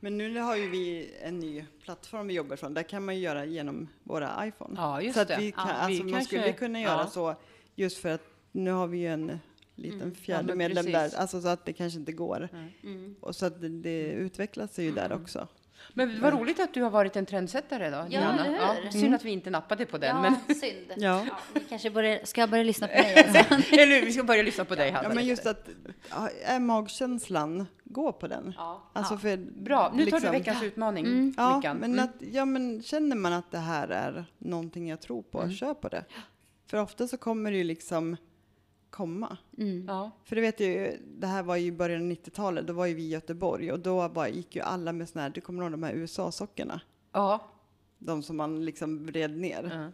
Men nu har ju vi en ny plattform vi jobbar från. Där kan man ju göra genom våra iPhone. Ja, just så att det. vi kan, Ja, alltså vi man kanske- skulle kunna göra ja. så just för att nu har vi ju en liten fjärde Mm. men medlem precis. där. Alltså så att det kanske inte går. Och så att det, det utvecklas ju där också. Men vad roligt att du har varit en trendsättare då, Diana. eller hur? synd att vi inte nappade på den. Ja, Men, synd. Ja. vi kanske börjar, ska jag börja lyssna på dig? Alltså? eller? Vi ska börja lyssna på dig, Hanna. Ja, men just att ja, är magkänslan, gå på den. Ja. Alltså för, Bra, nu tar du liksom- veckans utmaning, Mm. Ja, Mickan. men, Mm. att, ja, men känner man att det här är någonting jag tror på, kör på det. För ofta så kommer det ju liksom komma. Mm. Ja. För det vet ju, det här var ju i början av 90-talet, då var ju vi i Göteborg och då bara gick ju alla med såna här, du kommer ihåg de här USA-sockorna? Ja. De som man liksom vred ner. Mm.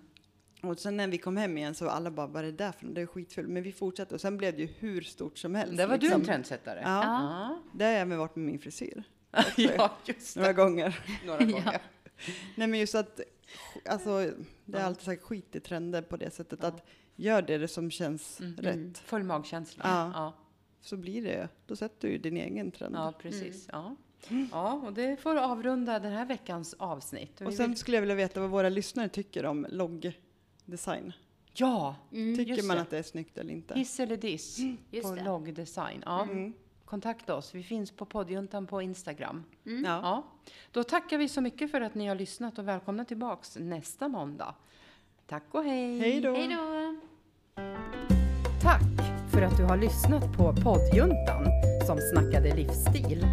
Och sen när vi kom hem igen så var alla bara, vad är det där för något? Det är skitfult. Men vi fortsatte och sen blev det ju hur stort som helst. Där var du liksom. en trendsättare. Ja, Ja. det har jag även varit med min frisyr. ja, just det. Några gånger. Några gånger. Nej men just att, alltså, det har alltid sagt skit i trender på det sättet att gör det som känns Mm. rätt. Full magkänsla. Ja. Ja. Så blir det, då sätter du ju din egen trend. ja, precis. Ja. ja, och det får avrunda den här veckans avsnitt. Och sen vill- skulle jag vilja veta vad våra lyssnare tycker om loggdesign. Ja, Tycker just man det. att det är snyggt eller inte? hiss eller diss Just på det. loggdesign. Ja. Mm. Kontakta oss. Vi finns på poddjuntan på Instagram. Ja. Ja. Då tackar vi så mycket för att ni har lyssnat och välkomna tillbaks nästa måndag. Tack och hej! Hej då! Hej då! Tack för att du har lyssnat på poddjuntan som snackade livsstil.